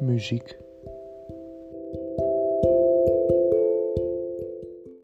muziek.